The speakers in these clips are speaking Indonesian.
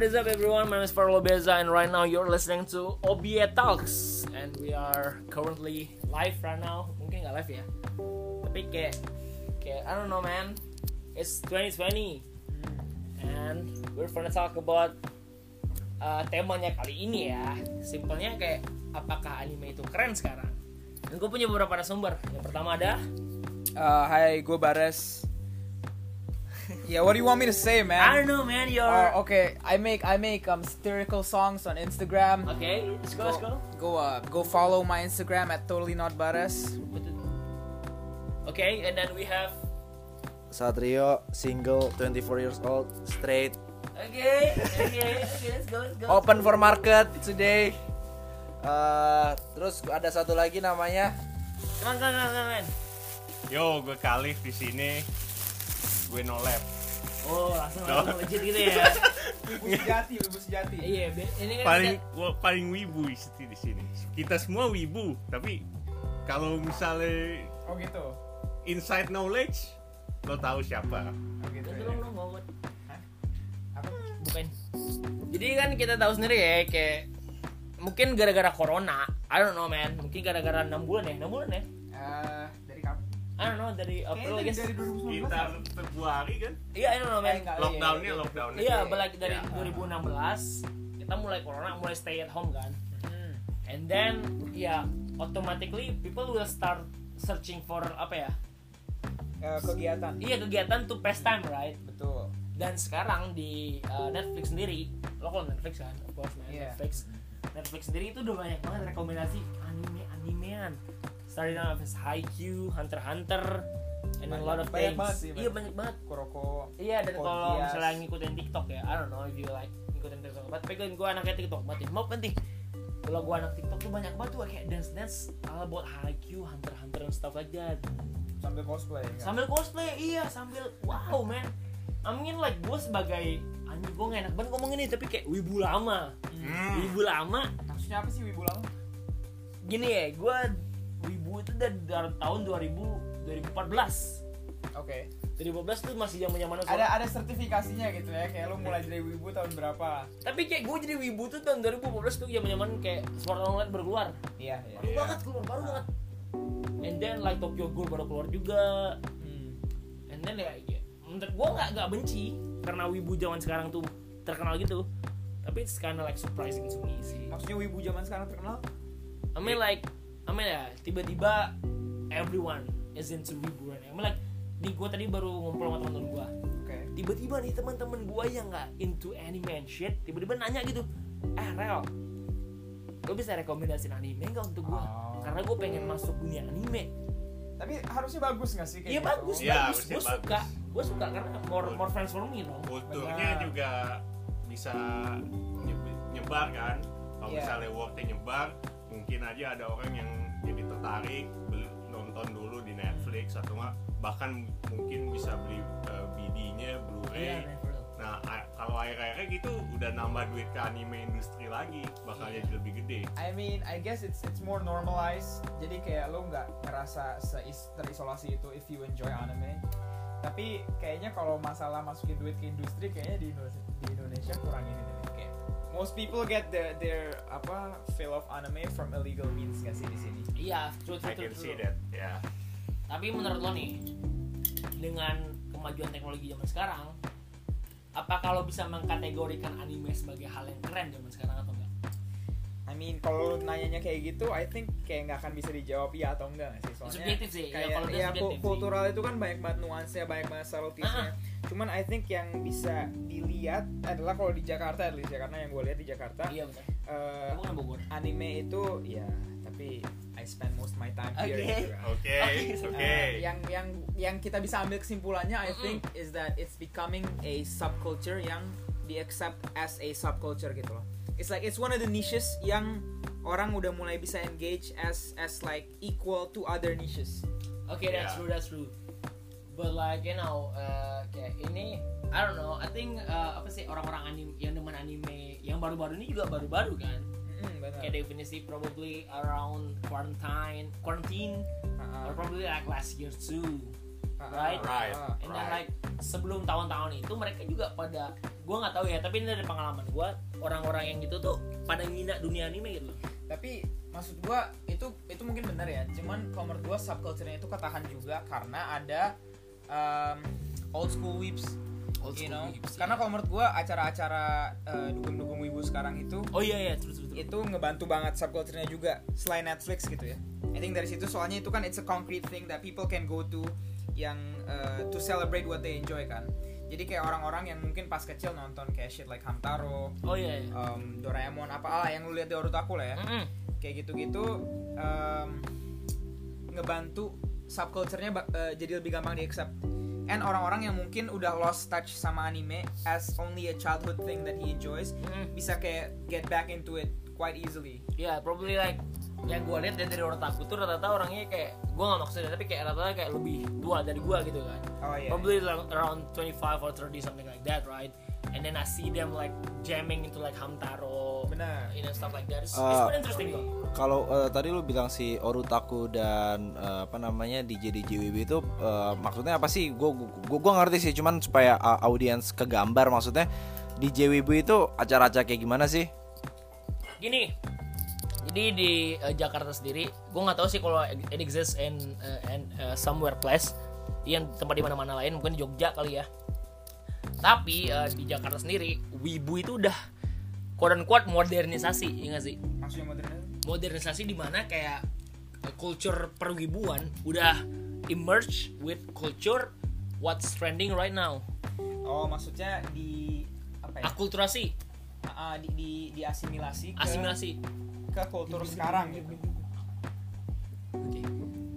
what is up everyone? My name is Farlo Beza and right now you're listening to OBA Talks and we are currently live right now. Mungkin nggak live ya. Tapi kayak kayak I don't know man. It's 2020 and we're gonna talk about uh, temanya kali ini ya. Simpelnya kayak apakah anime itu keren sekarang? Dan gue punya beberapa narasumber. Yang pertama ada Uh, gue Bares. Yeah, what do you want me to say, I man? don't know man, you're Oh, okay. I make I make um satirical songs on Instagram. Okay, let's go, let's go. Go uh go follow my Instagram at totally not Bares. Okay, and then we have Satrio, single, 24 years old, straight, Okay, okay, okay, let's go, let's go. open for market today. Uh, terus ada satu lagi namanya Come on, come on, come on, come on. Yo, gue Kalif di sini. Gue no lab. Oh, langsung langsung legit gitu ya. Wibu sejati, wibu sejati. iya, ini kan Paling kita- wa- paling wibu di di sini. Kita semua wibu, tapi kalau misalnya Oh gitu. inside knowledge, lo tahu siapa. Oh gitu. Ganti ya. dong, dong, Bobot. Apa? Bukan. Jadi kan kita tahu sendiri ya, kayak mungkin gara-gara corona, I don't know man, mungkin gara-gara 6 bulan ya, 6 bulan ya. Uh? I don't know dari April I guess. dari 2019. Kita Februari kan, Iya, I don't know man. Lockdownnya lockdownnya. Iya, balik dari Ya. 2016 kita mulai corona, mulai stay at home kan. Hmm. And then ya automatically people will start searching for apa ya? Uh, kegiatan. Iya kegiatan to pass time right? Betul. Dan sekarang di uh, Netflix sendiri, lo kalau Netflix kan, of course man, Iya. Netflix. Netflix sendiri itu udah banyak banget rekomendasi anime animean. Starting out with Haikyuu, Hunter x Hunter, and a Banyak- lot of banyak things. banget sih, iya banyak banget. Kuroko. Iya dan kalau misalnya ngikutin TikTok ya, I don't know if you like ngikutin TikTok banget. Tapi kan gue anaknya TikTok banget ya. Mau penting. Kalau gue anak TikTok tuh banyak banget tuh kayak dance dance all about Haikyuu, Hunter x Hunter and stuff like that. Sambil cosplay. kan? Sambil cosplay, iya sambil wow man. I mean like gue sebagai anjing gue gak enak banget ngomong ini tapi kayak wibu lama. Hmm. Wibu lama. Maksudnya apa sih wibu lama? Gini ya, gue wibu itu dari, dari tahun 2000 2014. Oke. 2014 tuh masih zaman zaman Ada ada sertifikasinya gitu ya, kayak lu mulai jadi wibu tahun berapa? Tapi kayak gue jadi wibu tuh tahun 2015 tuh zaman zaman kayak Sword Art Online baru keluar. Iya, iya. Baru Iya. banget keluar, baru banget. And then like Tokyo Ghoul baru keluar juga. Hmm. And then ya, ya menurut gue nggak nggak benci karena wibu zaman sekarang tuh terkenal gitu. Tapi it's kinda like surprising to me sih. Maksudnya wibu zaman sekarang terkenal? I mean like, I mean ya tiba-tiba everyone is into. I mean like, di gue tadi baru ngumpul sama teman-teman gue. Oke. tiba-tiba nih teman-teman gue yang nggak into anime and shit tiba-tiba nanya gitu eh Rel lo bisa rekomendasiin anime nggak untuk gue Oh. karena gue pengen masuk dunia anime Tapi harusnya bagus gak sih kayak iya gitu? bagus Iya, bagus gue suka bagus. gue suka karena more more friends for me dong Kulturnya Benar. juga bisa nyeb- nyebar kan. Kalau Iya. misalnya wordnya nyebar, mungkin aja ada orang yang jadi tertarik beli, nonton dulu di Netflix atau nggak bahkan mungkin bisa beli uh, BD-nya, Blu-ray. Iya, never. Nah, kalau akhir-akhirnya gitu udah nambah duit ke anime industri lagi, bakal Iya. jadi lebih gede. I mean, I guess it's it's more normalized. Jadi kayak lo nggak ngerasa terisolasi itu if you enjoy anime. Tapi kayaknya kalau masalah masukin duit ke industri kayaknya di Indonesia, di Indonesia kurang ini deh. Most people get the, their apa fill of anime from illegal means nggak sih di sini? iya true true I true, can true. see that. Ya. tapi menurut lo nih dengan kemajuan teknologi zaman sekarang apa kalau bisa mengkategorikan anime sebagai hal yang keren zaman sekarang atau I mean, kalau lu nanyanya kayak gitu, I think kayak nggak akan bisa dijawab iya atau enggak nggak sih? Soalnya Subjektif sih, ya, kayak kalau ya, subjektif kul- sih. kultural itu kan banyak banget nuansnya, banyak banget subtletiesnya. Cuman I think yang bisa dilihat adalah kalau di Jakarta at least ya, karena yang gue lihat di Jakarta iya kamu kan Bogor anime itu ya tapi I spend most of my time here. Oke. gitu kan. Oke, Oke. oke. Eh, yang yang yang kita bisa ambil kesimpulannya I think is that it's becoming a subculture yang di accept as a subculture gitu loh. It's like it's one of the niches yang orang udah mulai bisa engage as as like equal to other niches. Okay, that's Yeah. true, that's true. But like you know, uh, kayak ini, I don't know. I think uh, apa sih orang-orang anime yang demen anime yang baru-baru ini juga baru-baru kan. Mm, benar. Kayak definisi probably around quarantine, quarantine, Ha-ha. or probably like last year too. Right? Right. And then Right. like sebelum tahun-tahun itu mereka juga pada gua nggak tahu ya tapi ini dari pengalaman gua orang-orang yang gitu tuh pada ngina dunia anime gitu. tapi maksud gua itu itu mungkin benar ya cuman kalau menurut gua subculture-nya itu ketahan juga karena ada um, old school weeps Old you know weeps, karena iya. kalau menurut gua acara-acara uh, dukung-dukung wibu sekarang itu Oh iya iya terus terus. terus. itu ngebantu banget subculture-nya juga selain Netflix gitu ya. I think dari situ soalnya itu kan it's a concrete thing that people can go to yang uh, to celebrate what they enjoy kan. Jadi kayak orang-orang yang mungkin pas kecil nonton kayak shit like Hamtaro, Oh iya iya. um, Doraemon apa ah yang lu lihat di Orutaku lah ya. Mm-mm. Kayak gitu-gitu um, ngebantu subculture-nya uh, jadi lebih gampang di accept. And orang-orang yang mungkin udah lost touch sama anime as only a childhood thing that he enjoys Mm-mm. bisa kayak get back into it quite easily. Ya, probably like yang gue lihat dari orang takut tuh rata-rata orangnya kayak gue nggak maksudnya tapi kayak rata-rata kayak lebih tua dari gue gitu kan. Oh iya. Probably like around 25 or 30 something like that, right? And then I see them like jamming into like Hamtaro, Benar. you know stuff like that. It's, it's Uh, quite interesting though. Kalau eh, tadi lu bilang si Orutaku dan eh, apa namanya DJ DJ WB itu eh, maksudnya apa sih? Gue gua, gua ngerti sih, cuman supaya uh, audiens kegambar maksudnya DJ WB itu acara-acara kayak gimana sih? Gini, jadi di uh, Jakarta sendiri, gue nggak tahu sih kalau it exists in, uh, in uh, somewhere place, yang tempat di mana-mana lain, mungkin di Jogja kali ya. Tapi uh, di Jakarta sendiri, wibu itu udah quote unquote modernisasi, ya nggak sih? Maksudnya modern Modernisasi di mana kayak uh, culture perwibuan udah emerge with culture what's trending right now. Oh, maksudnya di apa ya? Akulturasi, Ah, di, di diasimilasi ke asimilasi. Ke kultur sekarang gitu. Oke.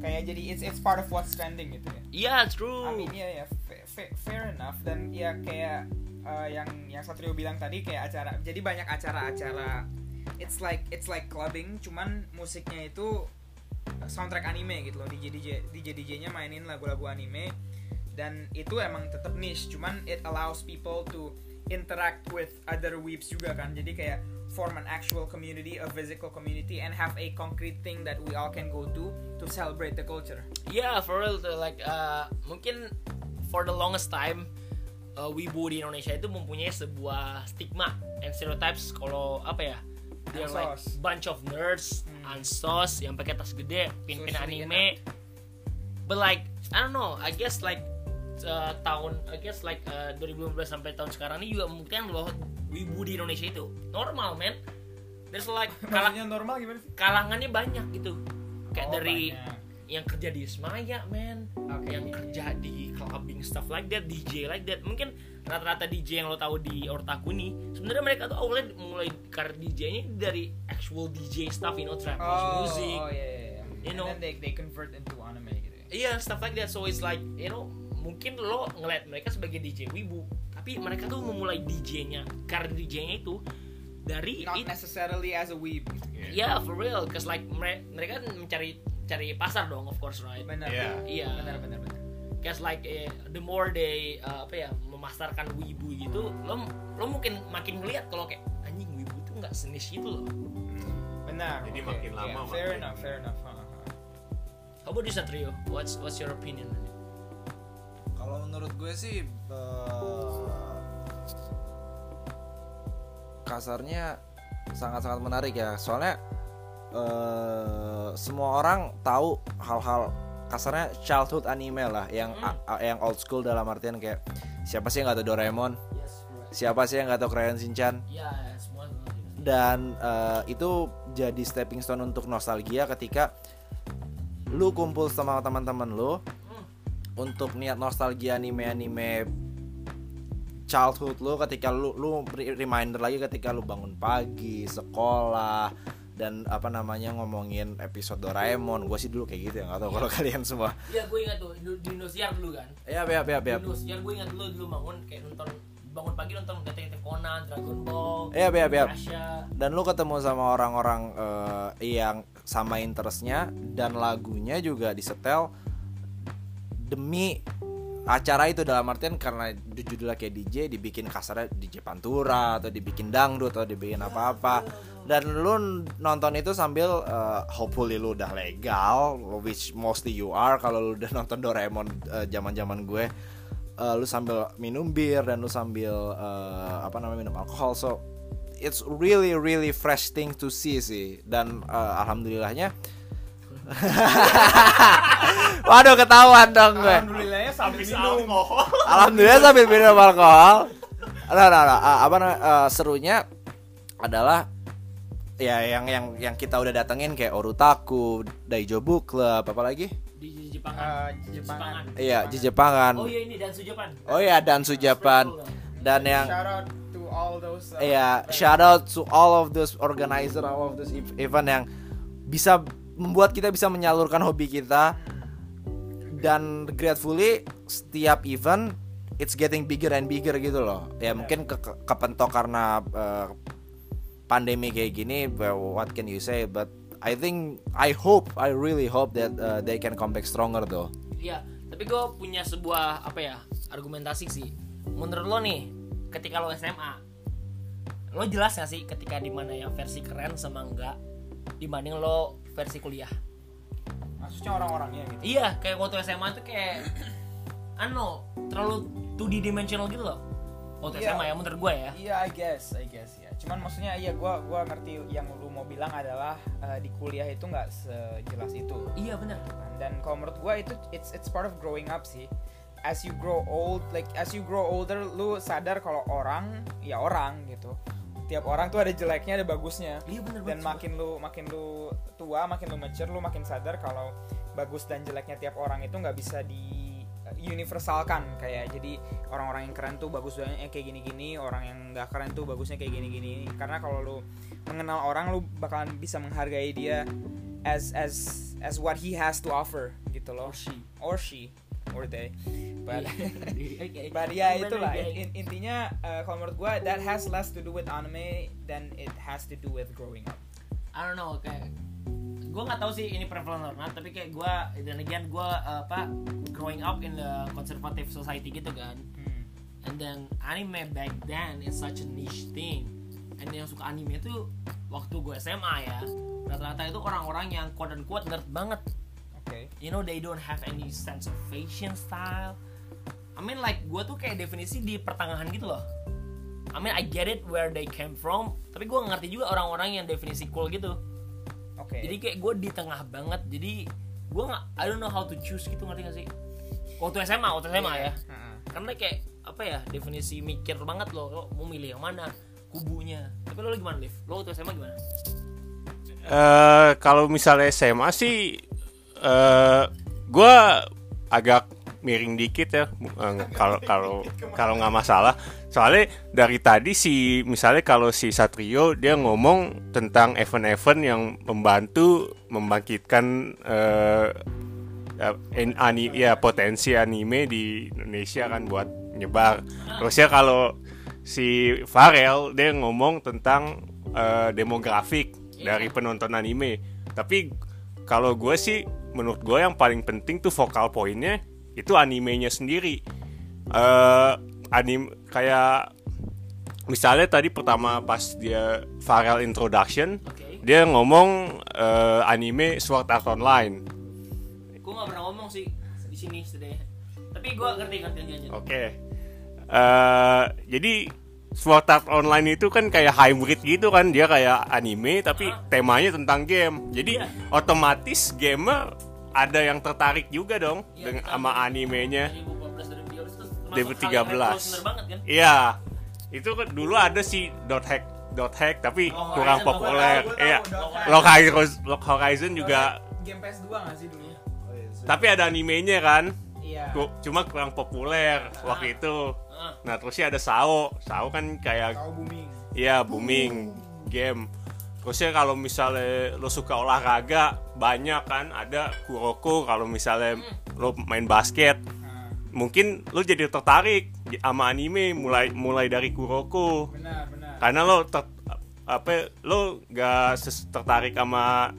Kayak jadi it's it's part of what's trending gitu ya. Iya, true. I mean ya ya fa- fa- fair enough dan ya kayak uh, yang yang Satrio bilang tadi kayak acara jadi banyak acara-acara it's like it's like clubbing cuman musiknya itu soundtrack anime gitu loh DJ DJ DJ DJ-nya mainin lagu-lagu anime dan itu emang tetap niche cuman it allows people to interact with other weeps juga kan jadi kayak form an actual community a physical community and have a concrete thing that we all can go to to celebrate the culture Yeah, for real tuh, like uh, mungkin for the longest time uh, wibu di Indonesia itu mempunyai sebuah stigma and stereotypes kalau apa ya they're like bunch of nerds, Hmm. ansos yang pakai tas gede, pin-pin anime. But like I don't know, I guess like uh, tahun I guess like uh, 2015 sampai tahun sekarang ini juga membuktikan bahwa wibu di Indonesia itu normal, man. There's like kalang- maksudnya normal gimana sih kalangannya banyak gitu. Kayak Oh, dari banyak. yang kerja di Semaya, man, Oke. yang kerja di clubbing stuff like that, DJ like that. Mungkin rata-rata DJ yang lo tahu di Ortaku nih, sebenarnya mereka tuh awalnya mulai karir DJ-nya dari actual DJ stuff, you know, trap house music, Oh iya. iya. You And know. then they they convert into anime gitu ya. iya stuff like that. So it's like, you know, mungkin lo ngeliat mereka sebagai DJ wibu, tapi mereka tuh memulai DJ-nya, karir DJ-nya itu dari Not it- necessarily as a weeb. gitu. Yeah, for real, cause like mere- mereka kan mencari cari pasar dong, of course, right? Benar. Iya. Iya. Benar benar benar. Cause like eh, the more they uh, apa ya memasarkan wibu gitu, lo lo mungkin makin ngeliat kalau kayak anjing wibu itu nggak senis itu loh. Benar. Jadi oke. makin lama Yeah, makin- fair enough, fair enough. Ha, ha. How about you Satrio? What's what's your opinion? Kalau menurut gue sih eh, kasarnya sangat-sangat menarik ya. Soalnya eh, semua orang tahu hal-hal kasarnya childhood anime lah yang a- yang old school dalam artian kayak siapa sih yang nggak tahu Doraemon, Yes, siapa sih yang nggak tahu Crayon Shinchan Ya, semua. dan eh, itu jadi stepping stone untuk nostalgia ketika lu kumpul sama teman-teman lu. Untuk niat nostalgia anime-anime childhood lu ketika lu lu re- reminder lagi ketika lu bangun pagi sekolah dan apa namanya ngomongin episode Doraemon. Gue sih dulu kayak gitu ya nggak tahu kalau kalian semua. Iya, gue ingat tuh di di Indosiar dulu kan. ya ya ya Di ya Indosiar gue ingat dulu dulu bangun kayak nonton bangun pagi nonton Detektif Conan, Dragon Ball, ya ya ya Inuyasha. dan lu ketemu sama orang-orang eh, yang sama interestnya dan lagunya juga disetel demi acara itu dalam artian karena judulnya kayak DJ dibikin kasarnya DJ Pantura atau dibikin dangdut atau dibikin apa-apa. Dan lu nonton itu sambil uh, hopefully lu udah legal which mostly you are. Kalau lu udah nonton Doraemon uh, zaman-zaman gue uh, lu sambil minum bir dan lu sambil uh, apa namanya minum alkohol. So it's really really fresh thing to see sih. Dan uh, alhamdulillahnya Waduh ketahuan dong gue. Alhamdulillahnya sambil minum. alkohol. Alhamdulillah sambil minum alkohol. Nah, nah, nah, uh, apa uh, serunya adalah ya yang yang yang kita udah datengin kayak Orutaku, Daijo Book Club, apa lagi? di Eh, Jepangan. Iya, di Jepangan. oh iya ini dan Sujapan Oh iya, dan Sujapan. Dan yang Shout out to all those. uh, Iya, shout out to all of those organizer, all of those ev- event yang bisa membuat kita bisa menyalurkan hobi kita. Dan gratefully setiap event it's getting bigger and bigger gitu loh. Ya mungkin ke ke- kepentok karena eh, pandemi kayak gini, what can you say? But I think I hope, I really hope that uh, they can come back stronger though. Iya, tapi gue punya sebuah apa ya argumentasi sih. Menurut lo nih, ketika lo SMA, lo jelas gak sih ketika di mana yang versi keren sama enggak dibanding lo versi kuliah? Maksudnya orang-orangnya gitu. Iya, kayak waktu SMA tuh kayak ano terlalu 2D dimensional gitu loh. Waktu Iya. SMA ya menurut gue ya. Iya, I guess, I guess ya. Cuman maksudnya iya gua gua ngerti yang lu mau bilang adalah eh, di kuliah itu nggak sejelas itu. Iya benar. Dan kalau menurut gua itu it's it's part of growing up sih. As you grow old, like as you grow older, lu sadar kalau orang ya orang gitu. Tiap orang tuh ada jeleknya, ada bagusnya. Iya benar Dan makin lu makin lu tua, makin lu mature, lu makin sadar kalau bagus dan jeleknya tiap orang itu nggak bisa di uh, universalkan. Kayak jadi orang-orang yang keren tuh bagusnya kayak gini-gini orang yang nggak keren tuh bagusnya kayak gini-gini. Karena kalau lu mengenal orang lu bakalan bisa menghargai dia as as as what he has to offer gitu loh. Or she. or she or they but Oke. But ya Gimana, itulah in- intinya uh, kalau menurut gua that has less to do with anime than it has to do with growing up. I don't know kayak gue nggak tahu sih ini prevalent or not tapi kayak gue dan again gue apa growing up in the conservative society gitu kan Hmm. and then anime back then is such a niche thing and yang suka anime tuh waktu gue SMA ya rata-rata itu orang-orang yang quote unquote nerd banget. You know they don't have any sense of fashion style. I mean like gue tuh kayak definisi di pertengahan gitu loh. I mean I get it where they came from tapi gue ngerti juga orang-orang yang definisi cool gitu. Oke. jadi kayak gue di tengah banget jadi gue nggak I don't know how to choose gitu ngerti gak sih? Waktu SMA waktu SMA ya. Heeh. karena kayak apa ya definisi mikir banget lo lo mau milih yang mana kubunya. Tapi lo gimana Liv? Lo waktu SMA gimana? Eh, kalau misalnya SMA sih eh gue agak miring dikit ya eh, kalau kalau kalau nggak masalah. Soalnya dari tadi si misalnya kalau si Satrio dia ngomong tentang event-event yang membantu membangkitkan eh ya, en- ani ya potensi anime di Indonesia kan buat nyebar. Terus ya kalau si Farel dia ngomong tentang eh, demografik dari penonton anime. Tapi kalau gue sih menurut gue yang paling penting tuh vokal poinnya itu animenya sendiri eh anim kayak misalnya tadi pertama pas dia Farel introduction oke dia ngomong eh, anime Sword Art Online gue nggak pernah ngomong sih di sini setidaknya tapi gue ngerti ngerti lanjut. Oke. Eh jadi Sword Art Online itu kan kayak hybrid gitu kan, dia kayak anime tapi temanya tentang game. Jadi Iya. otomatis gamer ada yang tertarik juga dong Iya, dengan sama animenya. 2014 2013 itu termasuk 2013. hal yang revolusioner banget kan Iya. Itu kan dulu ada sih dot hack dot hack tapi Oh, kurang Horizon, populer. Iya. Lock Horizon, Lock Horizon juga game PS2 gak sih dulu? tapi ada animenya kan. Iya. Cuma kurang populer waktu itu. Ah, Nah, terusnya ada Sao. Sao kan kayak Kau booming. Iya booming game. Terusnya kalau misalnya lo suka olahraga banyak kan ada Kuroko kalau misalnya lo main basket mungkin lo jadi tertarik sama anime mulai mulai dari Kuroko benar benar. karena lo ter, apa lo gak ses- tertarik sama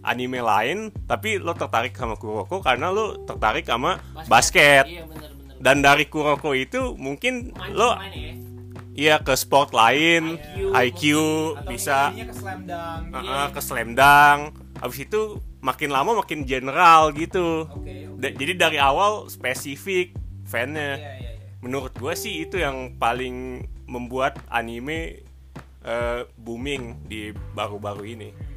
anime lain tapi lo tertarik sama Kuroko karena lo tertarik sama basket. iya bener bener dan dari Kuroko itu mungkin Main lo ya. iya ke sport lain IQ, IQ, bisa. ke slam dunk uh, uh, ke slam dunk. Habis itu makin lama makin general gitu. Oke. Da- jadi dari awal spesifik fannya. Iya, iya, iya. menurut gue sih itu yang paling membuat anime eh, booming di baru-baru ini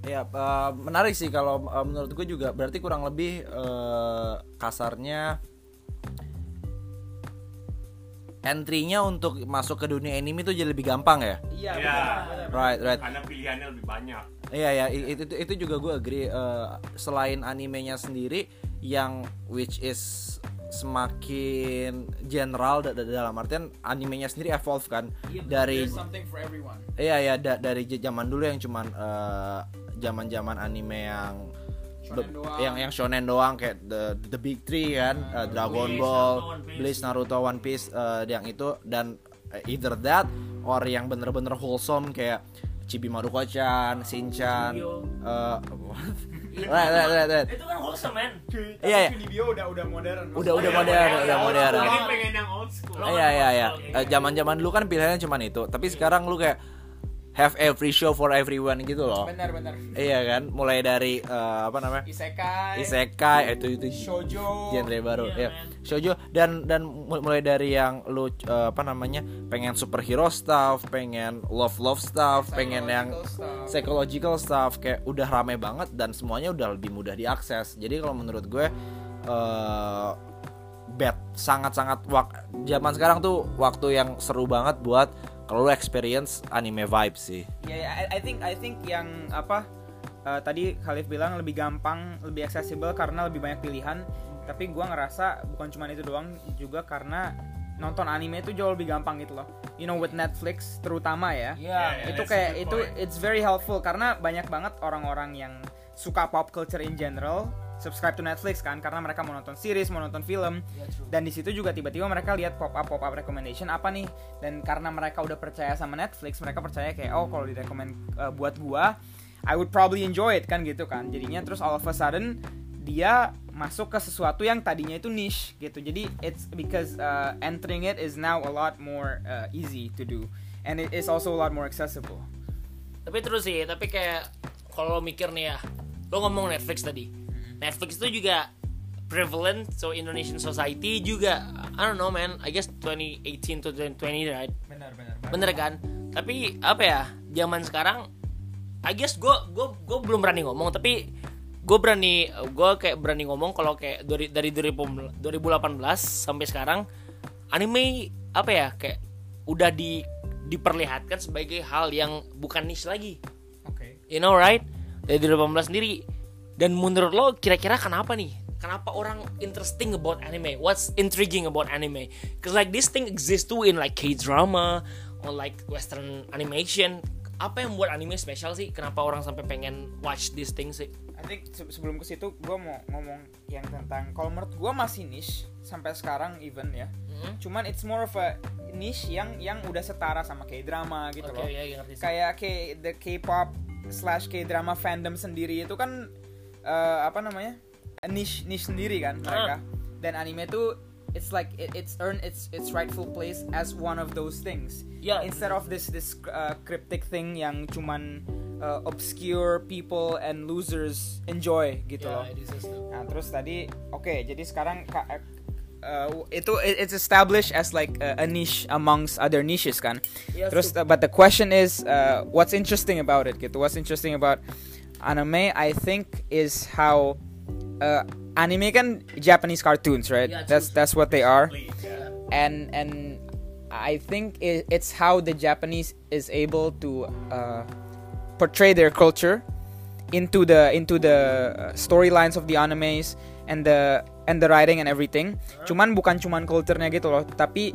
Ya, eh, menarik sih kalau eh, menurut gue juga berarti kurang lebih eh, kasarnya entry-nya untuk masuk ke dunia anime itu jadi lebih gampang ya. Iya, Iya. benar, benar. Right, right. karena pilihannya lebih banyak Iya ya, itu itu, itu juga gue agree. Eh, selain animenya sendiri yang which is semakin general da- da- dalam artian animenya sendiri evolve kan Iya, dari iya ya da- dari zaman dulu yang cuman eh, zaman-zaman anime yang Shonen doang. yang yang shonen doang kayak the the big three kan eh, Dragon Bleach, Ball, Naruto, One Piece. Bleach, Naruto, One Piece eh, yang itu dan eh, either that or yang bener-bener wholesome kayak Chibi Maruko-chan, Shin-chan, Yu. right, right, right, right. Itu kan wholesome man. Iya, iya. Kunibio udah udah modern. Udah udah iya, modern, iya, udah iya. modern. Ini pengen yang old school Iya iya iya. Eh, Zaman-zaman dulu kan pilihannya cuma itu, tapi sekarang lu kayak have every show for everyone gitu loh. Benar benar. Iya kan, mulai dari eh, apa namanya? Isekai, Isekai itu itu shoujo. genre baru Iya, ya. man. Shoujo dan dan mul- mulai dari yang lu eh, apa namanya? pengen superhero stuff, pengen love love stuff, pengen yang Psychological stuff. psychological stuff kayak udah rame banget dan semuanya udah lebih mudah diakses. Jadi kalau menurut gue eh bet sangat-sangat wak zaman sekarang tuh waktu yang seru banget buat kalau lu experience anime vibe sih. Ya, ya, I, I think I think yang apa eh, tadi Khalif bilang lebih gampang, lebih accessible karena lebih banyak pilihan. Tapi gua ngerasa bukan cuma itu doang, juga karena nonton anime itu jauh lebih gampang gitu loh. You know with Netflix terutama ya. Iya. itu that's a kayak itu point. it's very helpful karena banyak banget orang-orang yang suka pop culture in general subscribe to Netflix kan karena mereka mau nonton series mau nonton film. Dan di situ juga tiba-tiba mereka lihat pop up pop up recommendation apa nih? Dan karena mereka udah percaya sama Netflix mereka percaya kayak oh kalau direkomend uh, buat gua I would probably enjoy it kan gitu kan. Jadinya terus all of a sudden dia masuk ke sesuatu yang tadinya itu niche gitu. Jadi it's because uh, entering it is now a lot more uh, easy to do. And it is also a lot more accessible. Tapi terus sih, tapi kayak kalau mikir nih ya, lo ngomong Netflix tadi. Netflix itu juga prevalent so Indonesian society juga I don't know man. I guess 2018 to 2020 right? Benar benar bener kan? Tapi apa ya zaman sekarang I guess gue gue gue belum berani ngomong tapi gue berani gue kayak berani ngomong kalau kayak dari dari 2000 2018 sampai sekarang anime apa ya kayak udah di diperlihatkan sebagai hal yang bukan niche lagi. Oke. You know right? Dari 2018 sendiri dan menurut lo kira-kira kenapa nih? Kenapa orang interesting about anime? What's intriguing about anime? Cause like this thing exists too in like K-drama or like western animation. Apa yang buat anime spesial sih? Kenapa orang sampai pengen watch this thing sih? I think se- sebelum ke situ gue mau ngomong yang tentang kalau menurut gue masih niche sampai sekarang even ya. Mhm. cuman it's more of a niche yang yang udah setara sama K-drama gitu oke loh. ya, ya ngerti sih. kayak K the K-pop slash K-drama fandom sendiri itu kan eh, apa namanya niche niche sendiri kan mereka dan anime itu it's like it, it's earned its its rightful place as one of those things Ya. instead of this this uh, cryptic thing yang cuman uh, obscure people and losers enjoy gitu Ya, loh. Nah terus tadi oke jadi sekarang ka- uh, itu it- it's established as like a, a niche amongst other niches kan. Yes, terus uh, but the question is uh, what's interesting about it gitu. What's interesting about anime I think is how uh, anime kan Japanese cartoons right? Yeah, that's that's what they are. And and I think it, it's how the Japanese is able to uh, portray their culture into the into the uh, storylines of the animes and the and the writing and everything. Cuman bukan cuman culture-nya gitu loh, tapi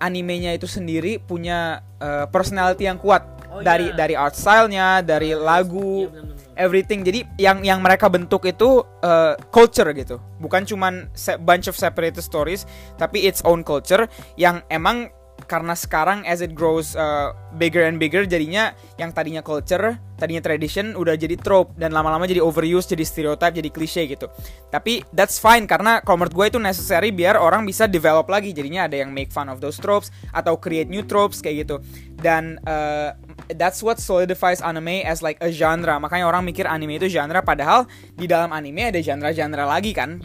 animenya itu sendiri punya uh, personality yang kuat Oh, dari iya. dari art style-nya, dari lagu, Iya, bener-bener. everything. Jadi yang yang mereka bentuk itu uh, culture gitu. Bukan cuman bunch of separated stories, tapi its own culture yang emang karena sekarang as it grows uh, bigger and bigger jadinya yang tadinya culture, tadinya tradition udah jadi trope dan lama-lama jadi overuse, jadi stereotype, jadi klise gitu. Tapi that's fine karena kalau menurut gue itu necessary biar orang bisa develop lagi. Jadinya ada yang make fun of those tropes atau create new tropes kayak gitu. Dan uh, that's what solidifies anime as like a genre. Makanya orang mikir anime itu genre padahal di dalam anime ada genre-genre lagi kan.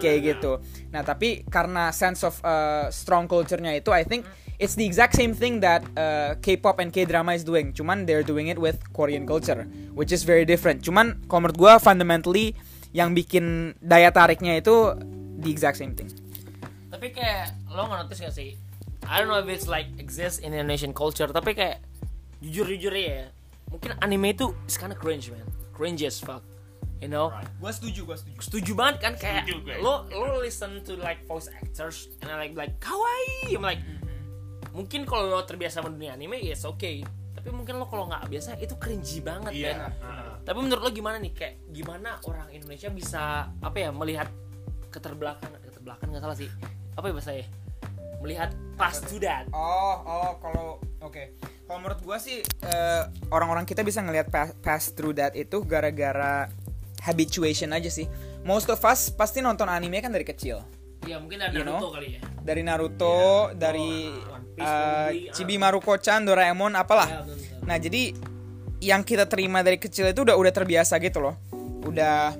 Kayak gitu. Nah, tapi karena sense of uh, strong culture-nya itu I think it's the exact same thing that uh, K-pop and K-drama is doing. Cuman they're doing it with Korean culture, which is very different. Cuman kalau menurut gue fundamentally yang bikin daya tariknya itu the exact same thing. Tapi kayak lo nggak notice gak sih? I don't know if it's like exists in Indonesian culture, tapi kayak jujur-jujur ya, mungkin anime itu is kinda cringe man, cringe as fuck, you know? Gue setuju, gue setuju. Setuju banget kan kayak Setuju, guys. lo lo listen to like voice actors and I like like kawaii, I'm like mungkin kalau lo terbiasa sama dunia anime yes okay. Tapi mungkin lo kalau nggak biasa itu cringy banget Iya. kan tapi menurut lo gimana nih? Kayak gimana orang Indonesia bisa apa ya melihat keterbelakangan keterbelakangan nggak salah sih. Apa ya bahasanya melihat past to that Oh, oh, kalau oke. Kalau menurut gua sih eh, orang-orang kita bisa ngelihat pa- pass through that itu gara-gara habituation aja sih. Most of us pasti nonton anime kan dari kecil. ya mungkin dari You Naruto know? kali ya Dari Naruto, dari One Piece eh, probably, ah. Chibi Maruko-chan, Doraemon, apalah. Ya, betul, betul. Nah, jadi yang kita terima dari kecil itu udah udah terbiasa gitu loh. Udah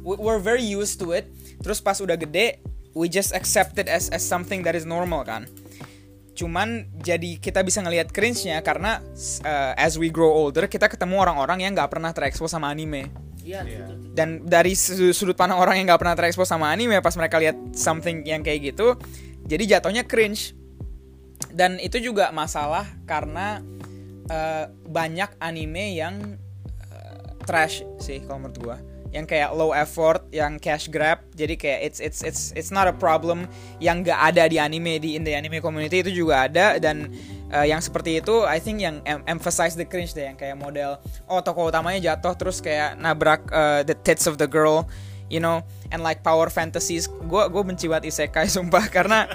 we- we're very used to it. Terus pas udah gede, we just accept it as as something that is normal kan. Cuman jadi kita bisa ngelihat cringe-nya karena uh, as we grow older kita ketemu orang-orang yang nggak pernah terekspos sama anime. Iya, betul, betul. Dan dari su- sudut pandang orang yang nggak pernah terekspos sama anime pas mereka lihat something yang kayak gitu, jadi jatuhnya cringe. Dan itu juga masalah karena uh, banyak anime yang uh, trash sih kalau menurut gua. Yang kayak low effort, yang cash grab. Jadi kayak it's it's it's it's not a problem yang nggak ada di anime di in the anime community itu juga ada. Dan uh, yang seperti itu I think yang em- emphasize the cringe deh yang kayak model oh tokoh utamanya jatuh terus kayak nabrak uh, the tits of the girl you know and like power fantasies. Gue gue benci banget isekai sumpah. Karena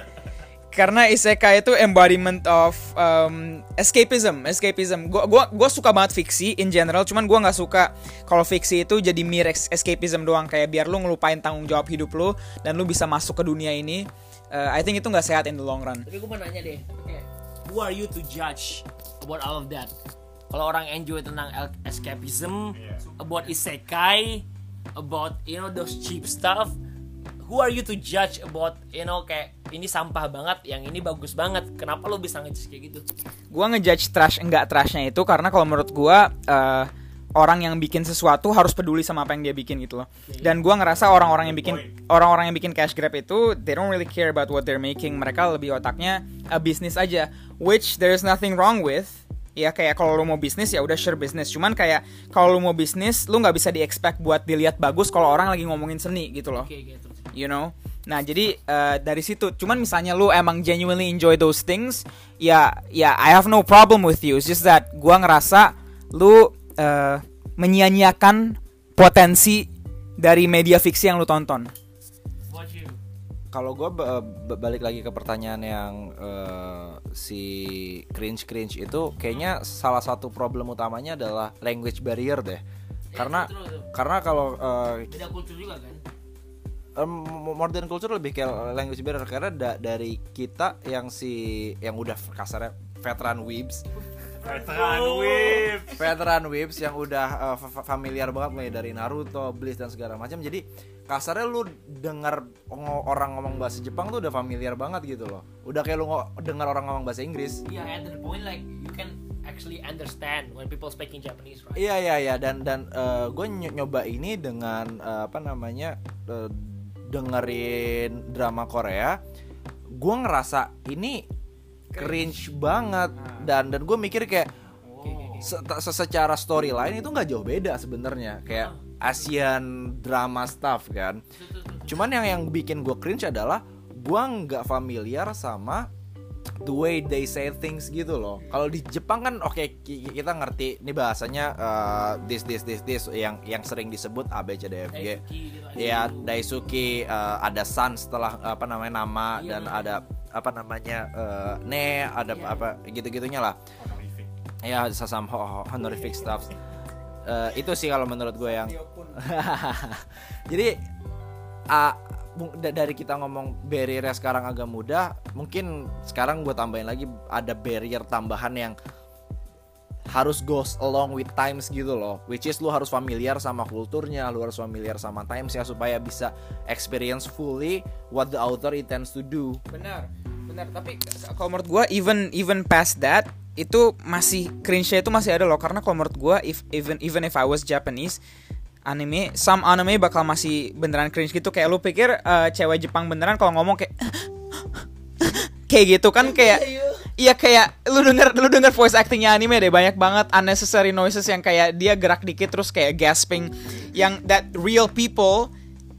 karena isekai itu embodiment of um, escapism escapism. Gue gua gua suka banget fiksi in general cuman gue nggak suka kalau fiksi itu jadi mere es- escapism doang. Kayak biar lu ngelupain tanggung jawab hidup lu dan lu bisa masuk ke dunia ini Uh, I think itu nggak sehat in the long run. Tapi gue mau nanya deh, kayak who are you to judge about all of that? Kalau orang enjoy tentang escapism, about isekai, about you know those cheap stuff, who are you to judge about you know kayak ini sampah banget, yang ini bagus banget. Kenapa lo bisa ngejudge kayak gitu? gua ngejudge trash enggak trashnya itu karena kalau menurut gua eh, orang yang bikin sesuatu harus peduli sama apa yang dia bikin gitu loh. Dan gua ngerasa orang-orang yang bikin orang-orang yang bikin cash grab itu they don't really care about what they're making. Mereka lebih otaknya a bisnis aja, which there's nothing wrong with. Ya kayak kalau lu mau bisnis ya udah share bisnis. Cuman kayak kalau lu mau bisnis lu nggak bisa di expect buat dilihat bagus kalau orang lagi ngomongin seni gitu loh gitu. you know nah jadi eh, dari situ cuman misalnya lu emang genuinely enjoy those things ya ya I have no problem with you it's just that gua ngerasa lu eh, menyia-nyiakan potensi dari media fiksi yang lu tonton? Kalau gue balik lagi ke pertanyaan yang eh, si cringe cringe itu, kayaknya salah satu problem utamanya adalah language barrier deh. Karena betul, betul. karena kalau eh, Beda kultur juga kan? modern culture lebih kayak language barrier karena da- dari kita yang si yang udah kasarnya veteran weebs Veteran whip. veteran weebs yang udah uh, fa- fa- familiar banget mulai dari Naruto, Bleach dan segala macam. Jadi kasarnya lu dengar orang ngomong bahasa Jepang tuh udah familiar banget gitu loh. Udah kayak lu dengar orang ngomong bahasa Inggris. Iya, and to the point like you can actually understand when people speaking Japanese, right? Iya iya iya dan dan gue nyoba ini dengan eh, apa namanya eh, dengerin drama Korea. Gue ngerasa ini cringe banget. Dan dan gue mikir kayak se- se- secara storyline itu nggak jauh beda sebenarnya. Kayak Asian drama stuff kan. Cuman yang yang bikin gue cringe adalah gue nggak familiar sama the way they say things gitu loh. Kalau di Jepang kan oke ki- kita ngerti ini bahasanya uh, this this this this yang yang sering disebut A B C D F G. Daisuki gitu. Ya Daisuke uh, ada san setelah apa namanya nama Iya, dan ada apa namanya eh, ne ada Iya. apa gitu-gitunya lah ya some ho- honorific stuff Eh, itu sih kalau menurut gue yang jadi da- dari kita ngomong barrier sekarang agak mudah mungkin sekarang gue tambahin lagi ada barrier tambahan yang harus goes along with times gitu loh. Which is lu harus familiar sama kulturnya lu harus familiar sama times ya supaya bisa experience fully what the author intends to do. Benar benar. Tapi kalau menurut gua even even past that itu masih cringe itu masih ada loh. Karena kalau menurut gua if even even if I was Japanese anime some anime bakal masih beneran cringe gitu. Kayak lu pikir eh, cewek Jepang beneran kalau ngomong kayak kayak gitu kan kayak Iya kayak lu denger lu denger voice actingnya anime deh banyak banget unnecessary noises yang kayak dia gerak dikit terus kayak gasping. Yang that real people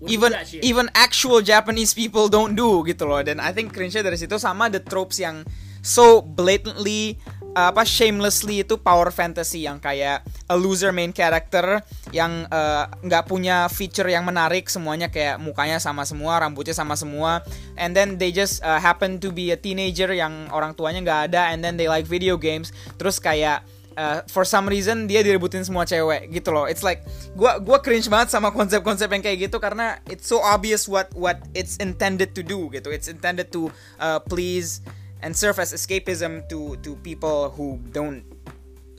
even even actual Japanese people don't do gitu loh. Dan I think cringe dari situ sama the tropes yang so blatantly uh, apa shamelessly itu power fantasy yang kayak a loser main character yang uh, nggak punya feature yang menarik semuanya kayak mukanya sama semua rambutnya sama semua and then they just uh, happen to be a teenager yang orang tuanya nggak ada and then they like video games terus kayak uh, for some reason dia direbutin semua cewek gitu loh. It's like gua gua cringe banget sama konsep-konsep yang kayak gitu karena it's so obvious what what it's intended to do gitu. It's intended to uh, please and serve as escapism to to people who don't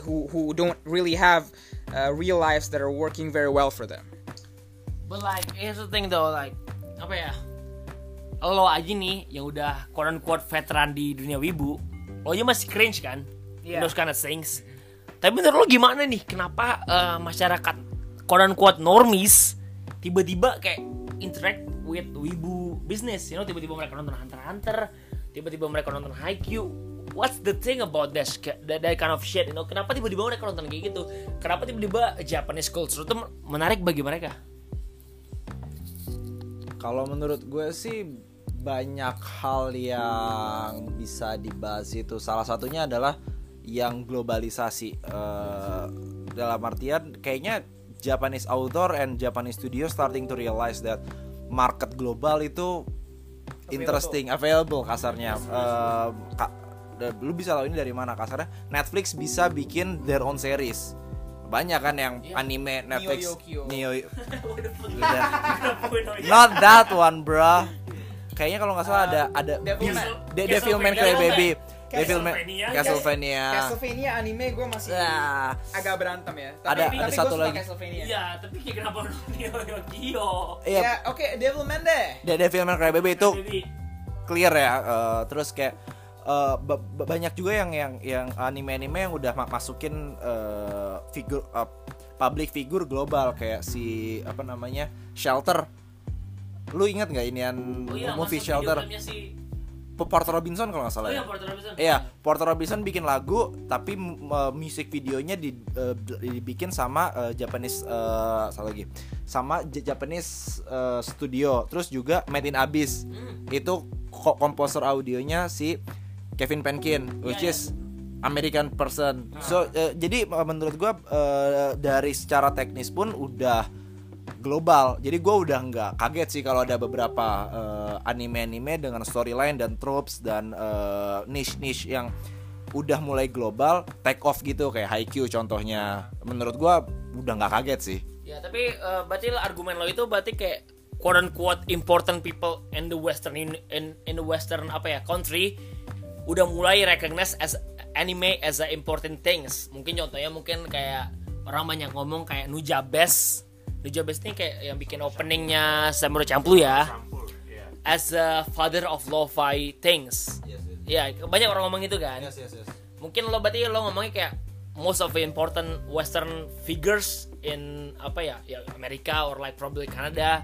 who who don't really have uh, real lives that are working very well for them. But like here's the thing though like apa ya? Lo aja nih yang udah quote unquote veteran di dunia wibu, lo aja masih cringe kan? Iya. Those kind of things. Tapi menurut lo gimana nih? Kenapa eh, masyarakat quote unquote normies tiba-tiba kayak interact with wibu business? You know, tiba-tiba mereka nonton Hunter Hunter, tiba-tiba mereka nonton Haikyuu. What's the thing about that, that, that kind of shit? You know, kenapa tiba-tiba mereka nonton kayak gitu? Kenapa tiba-tiba Japanese culture itu menarik bagi mereka? Kalau menurut gue sih banyak hal yang bisa dibahas itu. Salah satunya adalah yang globalisasi. Eh, dalam artian kayaknya Japanese author and Japanese studio starting to realize that market global itu interesting, available kasarnya. Eh, ka- lu bisa tahu ini dari mana kasarnya? Netflix bisa bikin their own series. Banyak kan yang anime Netflix. Neo. Not that one, bro. Kayaknya kalau nggak salah ada ada Devilman. De Devilman Crybaby. Devilman Castlevania. Castlevania. Castlevania anime gue masih Ah, agak berantem ya. Ada- ada gua satu suka lagi. Castlevania. Iya, tapi kayak kenapa Neo Yokio? Iya, Ya, oke, Devilman deh. The Devilman Crybaby itu clear ya. eh, terus kayak ba- banyak juga yang yang yang anime-anime yang udah ma- masukin eh, figur eh, public figure global kayak si apa namanya Shelter. Lu ingat nggak inian oh iya, movie Shelter? si Porter Robinson kalau nggak Oh salah iya, ya. Porter Robinson. Iya, Porter Robinson bikin lagu tapi uh, music videonya di, uh, dibikin sama uh, Japanese uh, satu lagi. Sama J- Japanese uh, studio. Terus juga Made in Abyss. Hmm. Itu ko- komposer audionya si Kevin Penkin which Iya, iya. is American person. So uh, jadi uh, menurut gua uh, dari secara teknis pun udah global. Jadi gue udah nggak kaget sih kalau ada beberapa eh, anime-anime dengan storyline dan tropes dan eh, niche-niche yang udah mulai global take off gitu kayak Haikyuu contohnya. Menurut gue udah nggak kaget sih. Ya, tapi eh, berarti argumen lo itu berarti kayak quote unquote important people in the western in, in, in the western apa ya country udah mulai recognize as anime as a important things. Mungkin contohnya mungkin kayak orang banyak ngomong kayak Nujabes. Nujabes ini kayak yang bikin openingnya Samurai Champloo ya. As a father of lo-fi things. Ya, banyak orang ngomong itu kan. Mungkin lo berarti lo ngomongnya kayak most of the important western figures in apa ya, ya Amerika or like probably Canada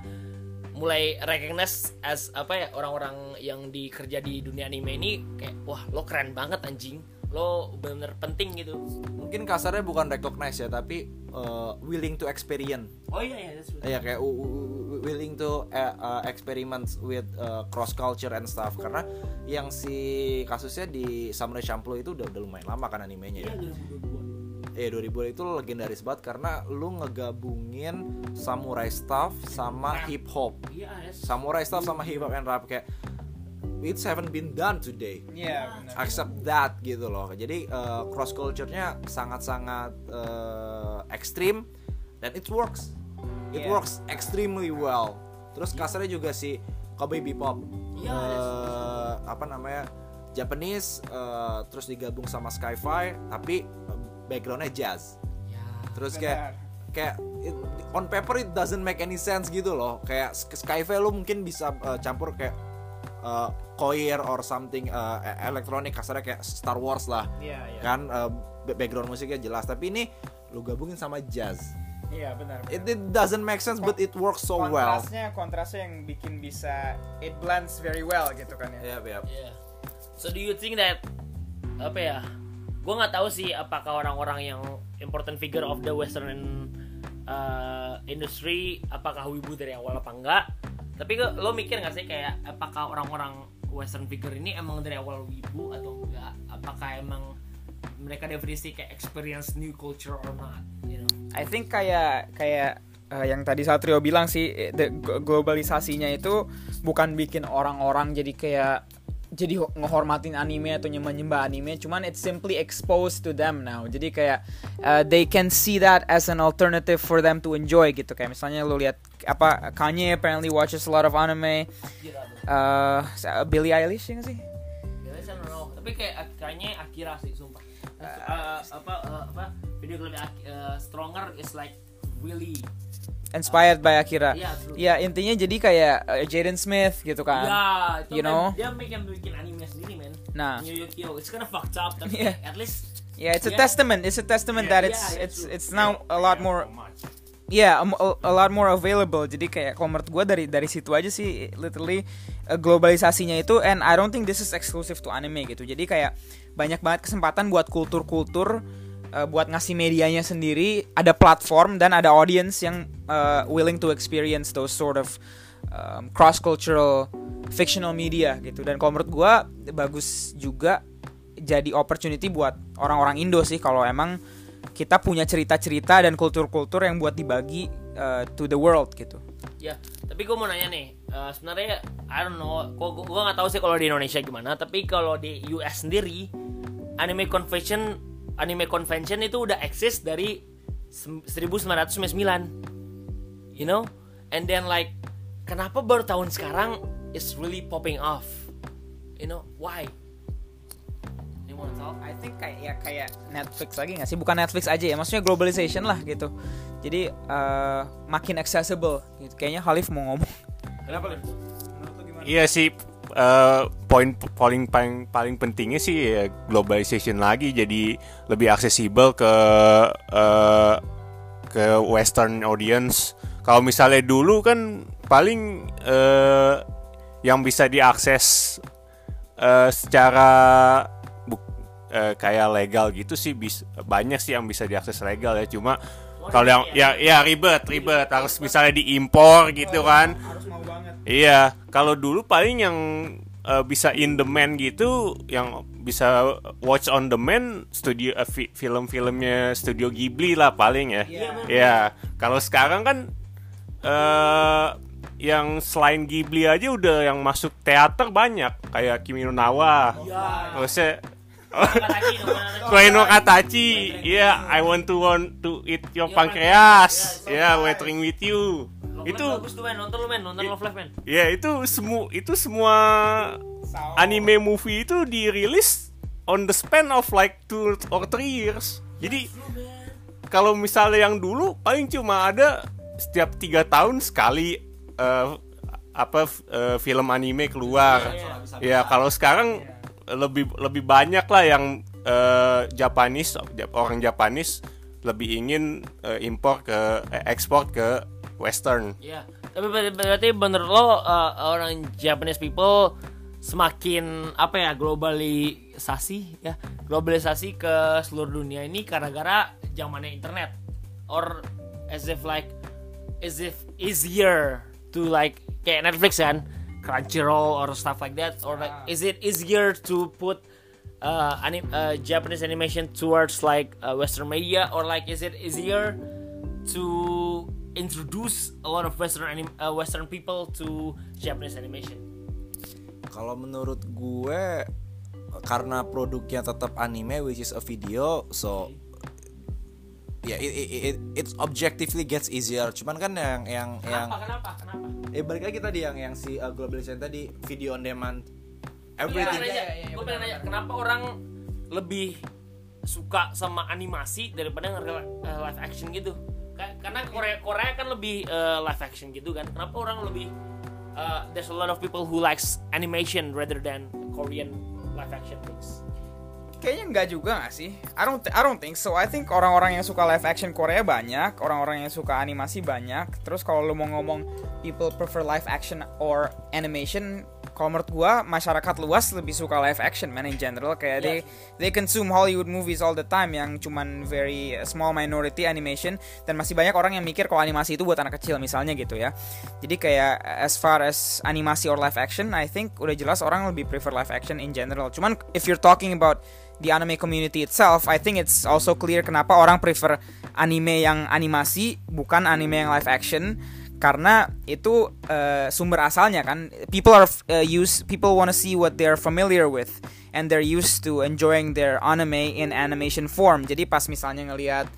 mulai recognize as apa ya orang-orang yang dikerja di dunia anime ini kayak wah lo keren banget anjing lo bener-bener penting gitu Mungkin kasarnya bukan recognize ya tapi eh, willing to experience. oh iya iya Iya kayak w- willing to uh, uh, experiment with uh, cross culture and stuff karena yang si kasusnya di Samurai Champloo itu udah, udah lumayan lama kan animenya ya. Eh 2000 itu legendaris banget karena lu ngegabungin samurai stuff sama hip hop. iya yes. Samurai stuff sama hip hop and rap kayak it haven't been done today. Iya, benar. accept that gitu loh. Jadi cross culture-nya sangat-sangat eh, ekstrim dan it works. It Yeah. works extremely well. Terus kasarnya juga si Kobe Bebop Iya, Eh, apa namanya Japanese eh, terus digabung sama Sci-Fi tapi backgroundnya jazz. Ya. terus kayak kayak it- on paper it doesn't make any sense gitu loh. Kayak Sk- Skyfi lu mungkin bisa uh, campur kayak uh, choir or something uh, elektronik kasarnya kayak Star Wars lah Iya, iya. kan uh, ba- background musiknya jelas tapi ini lu gabungin sama jazz Iya, benar. benar. it, it doesn't make sense but it works so well kontrasnya kontrasnya yang bikin bisa it blends very well gitu kan ya. Yap, yap. Yeah. So do you think that apa ya? Gue nggak tahu sih apakah orang-orang yang important figure of the western uh, industry apakah wibu dari awal apa enggak? Tapi lo mikir nggak sih kayak apakah orang-orang western figure ini emang dari awal wibu atau enggak? Apakah emang mereka definisi kayak experience new culture or not? You know? I think kayak kayak eh, yang tadi Satrio bilang sih eh, the globalisasinya itu bukan bikin orang-orang jadi kayak jadi ho- ngehormatin anime atau nyembah-nyembah anime cuman it's simply exposed to them now jadi kayak uh, they can see that as an alternative for them to enjoy gitu kayak misalnya lu lihat apa Kanye apparently watches a lot of anime uh, Billie Eilish ya sih I don't know. Tapi kayak kayaknya Akira sih sumpah. Uh, apa uh, apa video klip Ak- uh, Stronger is like really inspired by Akira Iya, true. ya intinya jadi kayak uh, Jaden Smith gitu kan ya itu you kan know? dia bikin bikin anime sendiri men Nah. New Yukio it's kind of fucked up tapi Yeah. at least Yeah, it's a Yeah. testament. It's a testament Yeah, that yeah, it's yeah, it's true. it's now a lot more yeah a, a- lot more available. Jadi kayak menurut gue dari dari situ aja sih literally uh, globalisasinya itu and I don't think this is exclusive to anime gitu. Jadi kayak banyak banget kesempatan buat kultur-kultur uh, buat ngasih medianya sendiri, ada platform dan ada audience yang uh, willing to experience those sort of um, cross cultural fictional media gitu. Dan menurut gue bagus juga jadi opportunity buat orang-orang Indo sih kalau emang kita punya cerita-cerita dan kultur-kultur yang buat dibagi uh, to the world gitu. ya tapi gue mau nanya nih uh, sebenarnya I don't know kok gue nggak tahu sih kalau di Indonesia gimana tapi kalau di US sendiri anime convention anime convention itu udah eksis dari sem- 1999 you know? And then like kenapa baru tahun sekarang is really popping off? You know why you wanna talk I think kayak ya kayak Netflix lagi nggak sih? Bukan Netflix aja ya, maksudnya globalization lah gitu. Jadi uh, makin accessible. Gitu. Kayaknya Halif mau ngomong. Kenapa Lin? Iya sih eh, poin paling paling paling pentingnya sih ya, globalization lagi jadi lebih aksesibel ke eh, ke western audience. Kalau misalnya dulu kan paling eh, yang bisa diakses eh, secara eh, kayak legal gitu sih bis, banyak sih yang bisa diakses legal ya. Cuma kalau yang ya ya ribet ribet. Harus misalnya diimpor gitu kan. Harus mau banget. Iya, kalau dulu paling yang uh, bisa in demand gitu, yang bisa watch on demand studio uh, fi- film-filmnya studio Ghibli lah paling ya. Iya, Iya, kalau sekarang kan eh yang selain Ghibli aja udah yang masuk teater banyak. Kayak Kimi no Nawa. ya Maksudnya Katachi, no, Katachi. Iya, I want to want to eat your pancreas, ya, waiting with you. Love Itu bagus tuh men. Nonton lu men. Nonton Love Live men. Ya itu semua itu semua anime movie itu dirilis on the span of like two or three years. Jadi kalau misalnya yang dulu paling cuma ada setiap tiga tahun sekali eh, apa eh, film anime keluar. Ya kalau sekarang lebih lebih banyak lah yang eh, Japanese orang Japanese lebih ingin eh, impor ke eh, ekspor ke Western. Iya. Tapi ber- berarti menurut lo uh, orang Japanese people semakin apa ya globalisasi ya globalisasi ke seluruh dunia ini gara-gara zamannya internet or as if like as if easier to like kayak Netflix kan Crunchyroll or stuff like that or like is it easier to put uh, anim- uh, Japanese animation towards like uh, Western media or like is it easier to introduce a lot of Western anim- uh, Western people to Japanese animation. Kalau menurut gue karena produknya tetap anime which is a video, so ya it, it, it, it's objectively gets easier. Cuman kan yang yang yang Kenapa? Kenapa? Kenapa? eh balik lagi tadi yang yang si uh, globalization tadi video on demand everything. nanya, Iya, iya, iya, gue pengen nanya, kenapa orang lebih suka sama animasi daripada eh, live action gitu? Ka- Karena Korea Korea kan lebih eh, live action gitu kan. Kenapa orang lebih eh, there's a lot of people who likes animation rather than Korean live action things. Kayaknya enggak juga gak sih? I don't, I don't think so. I think orang-orang yang suka live action Korea banyak, orang-orang yang suka animasi banyak. Terus kalau lu mau ngomong people prefer live action or animation, kalau menurut gua masyarakat luas lebih suka live action man in general kayak they they consume Hollywood movies all the time yang cuman very small minority animation dan masih banyak orang yang mikir kalau animasi itu buat anak kecil misalnya gitu ya. Jadi kayak as far as animasi or live action, I think udah jelas orang lebih prefer live action in general. Cuman if you're talking about the anime community itself, I think it's also clear kenapa orang prefer anime yang animasi bukan anime yang live action. Karena itu uh, sumber asalnya kan. People are uh, use people want to see what they're familiar with and they're used to enjoying their anime in animation form. Jadi pas misalnya ngelihat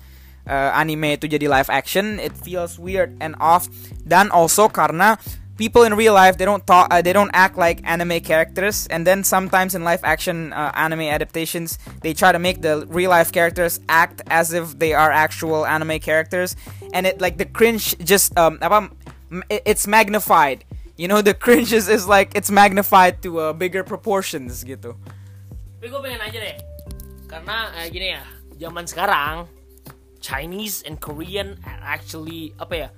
uh, anime itu jadi live action it feels weird and off. Dan also karena people in real life they don't talk uh, they don't act like anime characters. And then sometimes in live action uh, anime adaptations they try to make the real life characters act as if they are actual anime characters. And it like the cringe just um it's magnified. You know the cringe is, is like it's magnified to uh, bigger proportions gitu. Tapi gue pengen aja deh, karena eh, gini ya, zaman sekarang Chinese and Korean are actually apa ya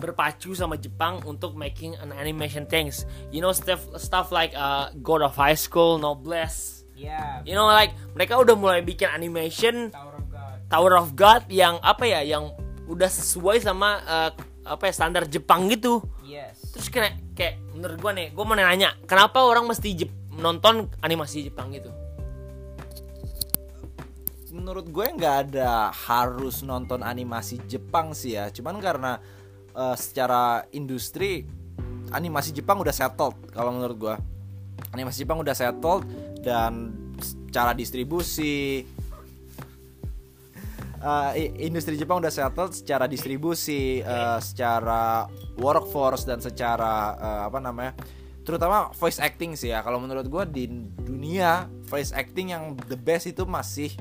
berpacu sama Jepang untuk making an animation things. You know stuff stuff like uh, God of High School, Noblesse. yeah You know like mereka udah mulai bikin animation Tower of God Tower of God yang apa ya yang udah sesuai sama uh, apa ya standar Jepang gitu. yes Terus kayak kayak menurut gua nih, gua mau nanya, kenapa orang mesti Jep- nonton animasi Jepang gitu? menurut gue nggak ada harus nonton animasi Jepang sih ya cuman karena eh, secara industri animasi Jepang udah settled kalau menurut gue animasi Jepang udah settled dan secara distribusi i- industri Jepang udah settled secara distribusi eh, secara workforce dan secara eh, apa namanya terutama voice acting sih ya. Kalau menurut gue di dunia voice acting yang the best itu masih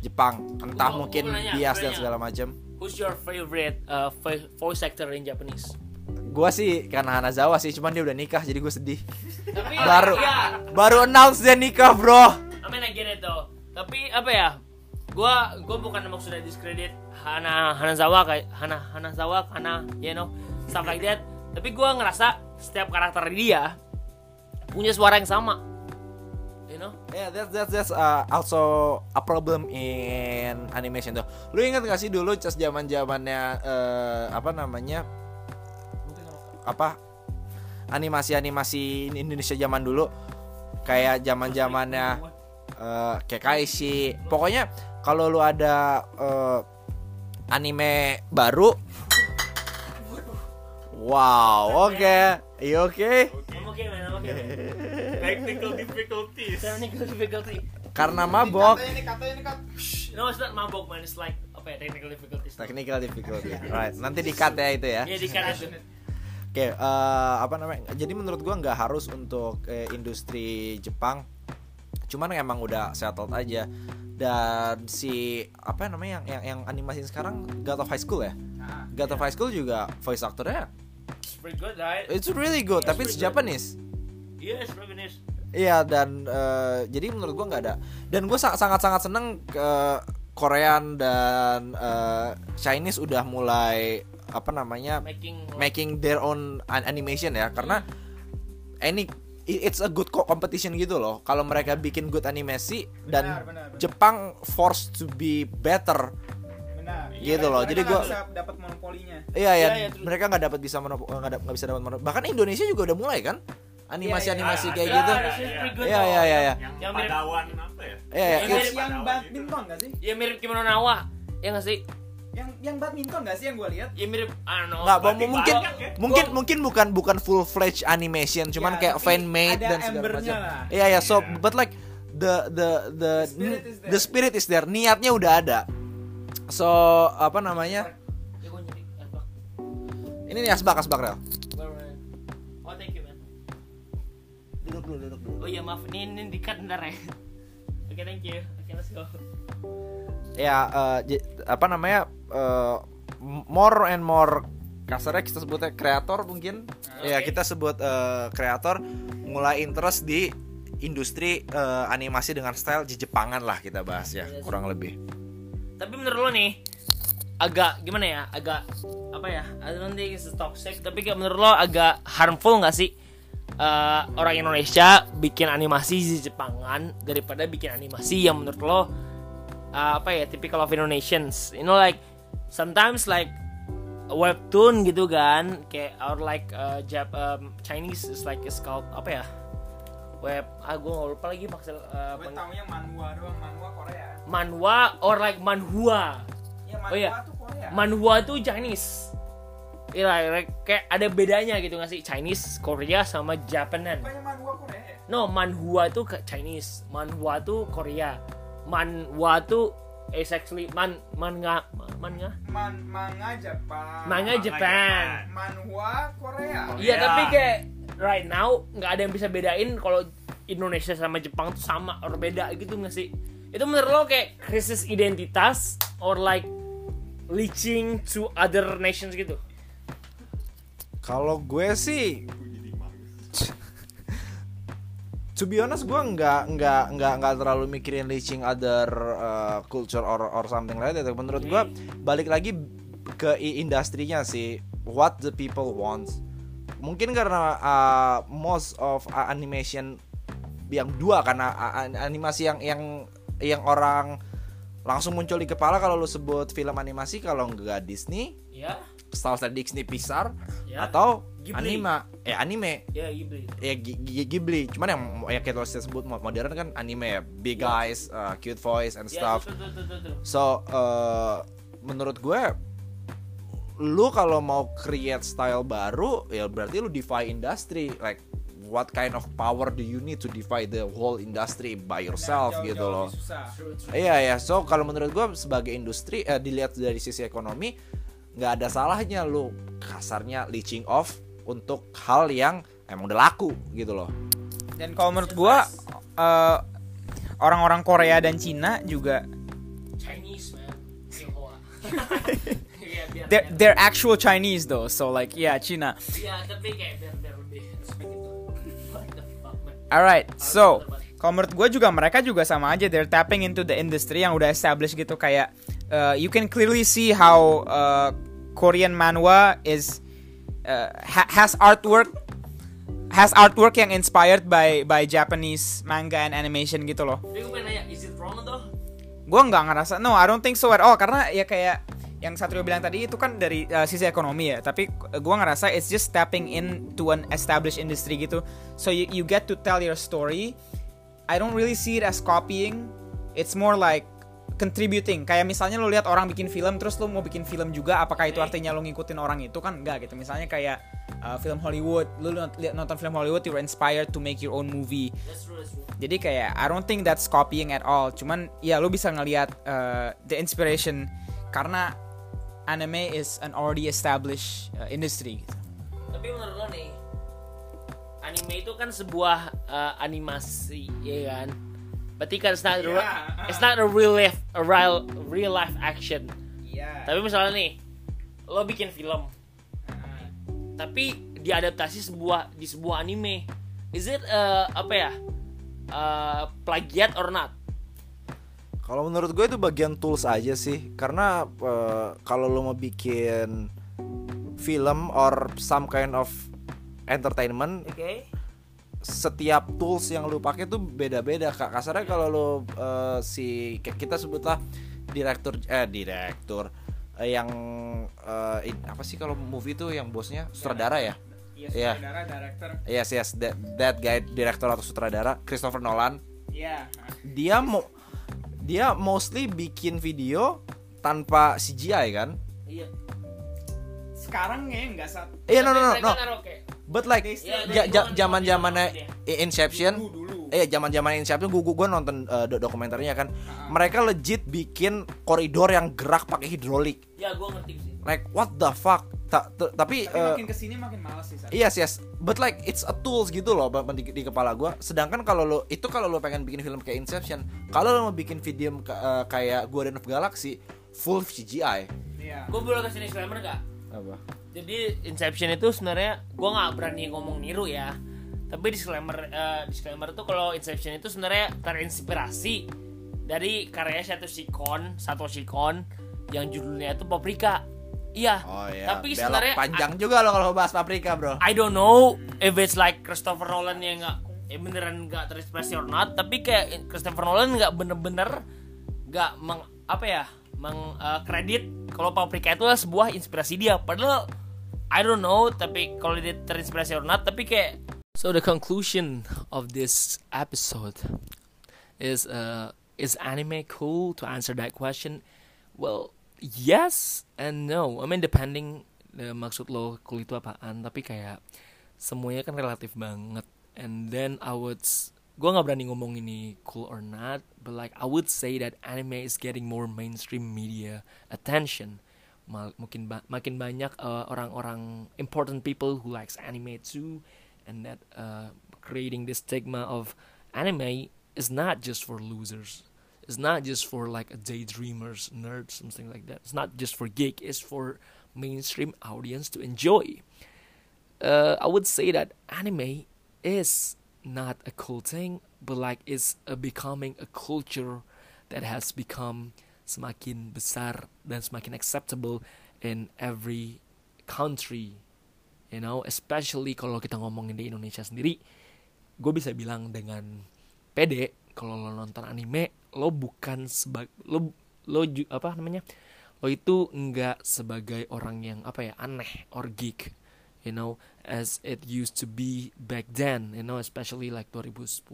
Jepang. Entah Gua- gua mungkin nanya, bias gua dan segala macam Who's your favorite uh, vo- voice actor in Japanese? gue sih karena Hanazawa sih cuman dia udah nikah jadi gue sedih Tapi baru ya, baru announce dia nikah bro I mean I get it though. Tapi apa ya? Gua gua bukan maksudnya diskredit Hana Hanazawa kayak Hana Hanazawa karena you know stuff like that. Tapi gua ngerasa setiap karakter dia punya suara yang sama. Yeah, that's that's that's uh, also a problem in animation tuh. Lu ingat gak sih dulu cas zaman zamannya eh, apa namanya apa animasi animasi Indonesia zaman dulu kayak zaman zamannya eh kayak Kaishi. Pokoknya kalau lu ada eh, anime baru Wow, oke. You okay? I'm okay man, I'm okay. Technical difficulties. Technical difficulty. Karena mabok. ini katanya ini kat No, it's not mabok man, it's like apa ya technical difficulties. Technical difficulty. Right. Nanti di-cut ya itu ya. Iya di itu. Oke, eh, apa namanya? Jadi menurut gua nggak harus untuk eh, industri Jepang. Cuman emang udah settled aja. Dan si apa namanya yang yang, yang animasi sekarang God of High School ya? nah, God of High School juga voice aktornya It's pretty good, right? it's really good, tapi it's Japanese. Yes, Japanese. Iya dan eh, jadi menurut gua nggak ada. Dan gue sangat sangat seneng ke Korean dan eh, Chinese udah mulai apa namanya Making making their own an- animation ya. Karena any i- it's a good co- competition gitu loh. Kalau mereka bikin good animasi dan Benar, benar, benar. Jepang forced to be better benar. Gitu loh, jadi gua- dapat monopolinya. Iya ya iya, terus- mereka nggak dapat bisa monop- nggak bisa dapat monop- bahkan Indonesia juga udah mulai kan animasi animasi iya, kayak Yeah, gitu. Iya iya iya iya Yang, mirip- padawan apa ya? iya iya Yang mirip- yang badminton nggak sih? Ya mirip kimono Nawa. Ya nggak sih? yang yang badminton gak sih yang gue lihat? Ya mirip, nggak berarti mungkin ya. mungkin mungkin bukan bukan full fledged animation cuman Ya, kayak fan made dan segala macam. iya ya so Iya. but like the the the The spirit is there. the spirit is there. Niatnya udah ada. So apa namanya? Ya asbak. ini nih asbak asbak rel dulu duduk dulu Oh iya maaf, ini ini dikat ntar ya. Oke thank you. Oke let's go. ya j- apa namanya eh, more and more kasarnya kita sebutnya kreator mungkin ya Oke. kita sebut eh, kreator mulai interest di industri eh, animasi dengan style Jepangan lah kita bahas ya Yes. kurang lebih Tapi menurut lo nih agak gimana ya? Agak apa ya? I don't think it's toxic, tapi kayak menurut lo agak harmful nggak sih? Eh, orang Indonesia bikin animasi di Jepangan daripada bikin animasi yang menurut lo eh, apa ya typical of Indonesians. You know like sometimes like webtoon gitu kan kayak or like uh, Jap um, Chinese is like is called apa ya web ah gue lupa lagi maksud uh, gue taunya manhwa doang manhwa Korea. Manhwa or like manhua. Ya manhwa Oh, iya. tuh Korea. Manhwa tuh Chinese Iya, like, kayak ada bedanya gitu nggak sih Chinese, Korea sama Japanan. bukannya manhwa Korea? No, manhwa tuh ke Chinese, manhwa tuh Korea, manhwa tuh is actually man manga manga Man, manga Jepang manga Japan. manhwa Korea Iya Ya. tapi kayak right now nggak ada yang bisa bedain kalau Indonesia sama Jepang tuh sama or beda gitu nggak sih? Itu menurut lo kayak krisis identitas or like leaching to other nations gitu? Kalau gue sih To be honest gue nggak nggak nggak nggak terlalu mikirin reaching other uh, culture or or something like that. Menurut gue balik lagi ke industrinya sih. What the people want. Mungkin karena uh, most of uh, animation yang dua karena uh, an- animasi yang yang yang orang langsung muncul di kepala kalau lu sebut film animasi kalau nggak Disney Ya, Star Wars Disney Pixar Ya. atau Ghibli. anime eh anime ya Ghibli. ya G- Ghibli cuman yang yang kita sebut mo- modern kan anime ya big eyes uh, cute voice and Ya, stuff betul, betul, betul, betul. so uh, menurut gue lu kalau mau create style baru ya berarti lu defy industry like what kind of power do you need to defy the whole industry by yourself Nah, jauh-jauh gitu loh. Iya ya, so kalau menurut gue sebagai industri eh, dilihat dari sisi ekonomi nggak ada salahnya lu kasarnya leeching off untuk hal yang emang udah laku gitu loh. dan kalau menurut gua eh, orang-orang Korea dan Cina juga Chinese man. They're, they're actual Chinese though so like yeah Cina tapi kayak biar biar lebih respect itu. What the fuck, man. Alright, so kalau menurut gue juga mereka juga sama aja they're tapping into the industry yang udah established gitu kayak uh, you can clearly see how uh, Korean manhwa is uh, ha- has artwork has artwork yang inspired by by Japanese manga and animation gitu loh. Gue nggak ngerasa no I don't think so at all. Karena ya kayak yang Satrio bilang tadi itu kan dari uh, sisi ekonomi ya. Tapi gue ngerasa it's just tapping in to an established industry gitu. So you, you get to tell your story. I don't really see it as copying. It's more like contributing kayak misalnya lo lihat orang bikin film terus lo mau bikin film juga apakah itu artinya lo ngikutin orang itu kan enggak gitu misalnya kayak uh, film Hollywood lo nonton film Hollywood you're inspired to make your own movie That's true, that's true. jadi kayak I don't think that's copying at all. Cuman ya lu bisa ngelihat uh, the inspiration karena anime is an already established uh, industry. gitu. Tapi menurut lo nih, anime itu kan sebuah uh, animasi, ya kan? Berarti kan it's not, Yeah. it's not a real life, a real, real life action. Iya. Tapi misalnya nih, lo bikin film, tapi diadaptasi sebuah di sebuah anime, is it uh, apa ya, uh, plagiat or not? Kalau menurut gue itu bagian tools aja sih, karena eh, kalau lo mau bikin film or some kind of entertainment, Oke. Setiap tools yang lu pakai tuh beda-beda kak. Kasarnya kalau lu eh, si kita sebutlah direktur eh direktur eh, yang eh, in- apa sih kalau movie tuh yang bosnya sutradara ya? Iya. sutradara, director. Yes yes that, that guy direktur atau sutradara Christopher Nolan Iya. dia mau dia mostly bikin video tanpa CGI kan Iya. Sekarang ya nggak saat iya no no no, no. kayak- but like Iya, doang, zaman zamannya Inception dulu dulu Eh zaman zaman Inception gue gue nonton eh, do- dokumenternya kan Ah. mereka legit bikin koridor yang gerak pakai hidrolik Ya gue ngerti sih. like what the fuck Ta- ta- tapi, tapi eh, makin ke sini makin males sih Sar. Yes yes, but like it's a tools gitu loh di, di kepala gua. Sedangkan kalau lo itu kalau lo pengen bikin film kayak Inception, kalau lo mau bikin video eh, kayak Guardian of Galaxy full CGI. iya Gue boleh kasih disclaimer gak? Apa? Jadi Inception itu sebenarnya gue nggak berani ngomong niru ya. Tapi disclaimer eh, disclaimer tuh kalau Inception itu sebenarnya terinspirasi dari karya Satoshi Kon, Satoshi Kon yang judulnya itu Paprika. Iya. Oh iya. Tapi Belok sebenarnya panjang juga lo kalau bahas paprika bro. I don't know if it's like Christopher Nolan yang nggak ya beneran nggak terinspirasi or not tapi kayak Christopher Nolan nggak bener-bener nggak meng apa ya meng eh, kredit kalau Paprika itu adalah sebuah inspirasi dia. Padahal I don't know tapi kalau dia terinspirasi or not tapi kayak so the conclusion of this episode is uh, is anime cool to answer that question? Well yes and no. I mean depending uh, maksud lo cool itu apaan tapi kayak semuanya kan relatif banget. And then I would gua nggak berani ngomong ini cool or not but like I would say that anime is getting more mainstream media attention. Mal- mungkin ba- makin banyak uh, orang-orang important people who likes anime too and that uh, creating this stigma of anime is not just for losers. It's not just for like daydreamers nerds something like that. It's not just for geek it's for mainstream audience to enjoy. Uh, I would say that anime is not a cool thing, but like it's a becoming a culture that has become semakin besar dan semakin acceptable in every country. You know, especially kalau kita ngomongin di Indonesia sendiri, gue bisa bilang dengan pede kalau lo nonton anime, lo bukan sebagai lo lo apa namanya? Lo itu nggak sebagai orang yang apa ya aneh or geek you know as it used to be back then you know especially like 2010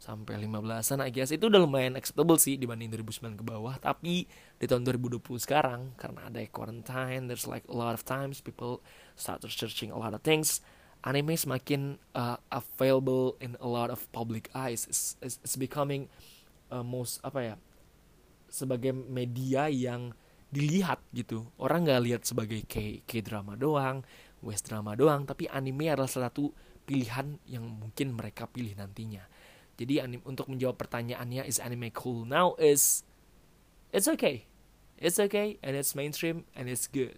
sampai 15-an I guess. Itu udah lumayan acceptable sih dibanding 2009 ke bawah. Tapi di tahun 2020 sekarang karena ada quarantine there's like a lot of times people start searching a lot of things anime semakin uh, available in a lot of public eyes. It's, it's, it's becoming uh, most apa ya sebagai media yang dilihat gitu. Orang nggak lihat sebagai k k drama doang west drama doang tapi anime adalah salah satu pilihan yang mungkin mereka pilih nantinya. Jadi anim untuk menjawab pertanyaannya is anime cool now? Is it's okay. It's okay and it's mainstream and it's good.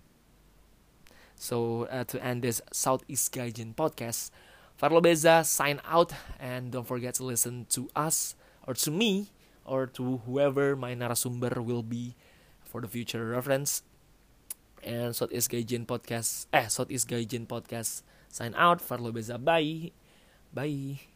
So uh, to end this Southeast Gaijin podcast Farlo Beza sign out and don't forget to listen to us or to me or to whoever my narasumber will be for the future reference. And Southeast Gaijin podcast, eh Southeast Gaijin podcast sign out. Farlo Beza, bye, bye.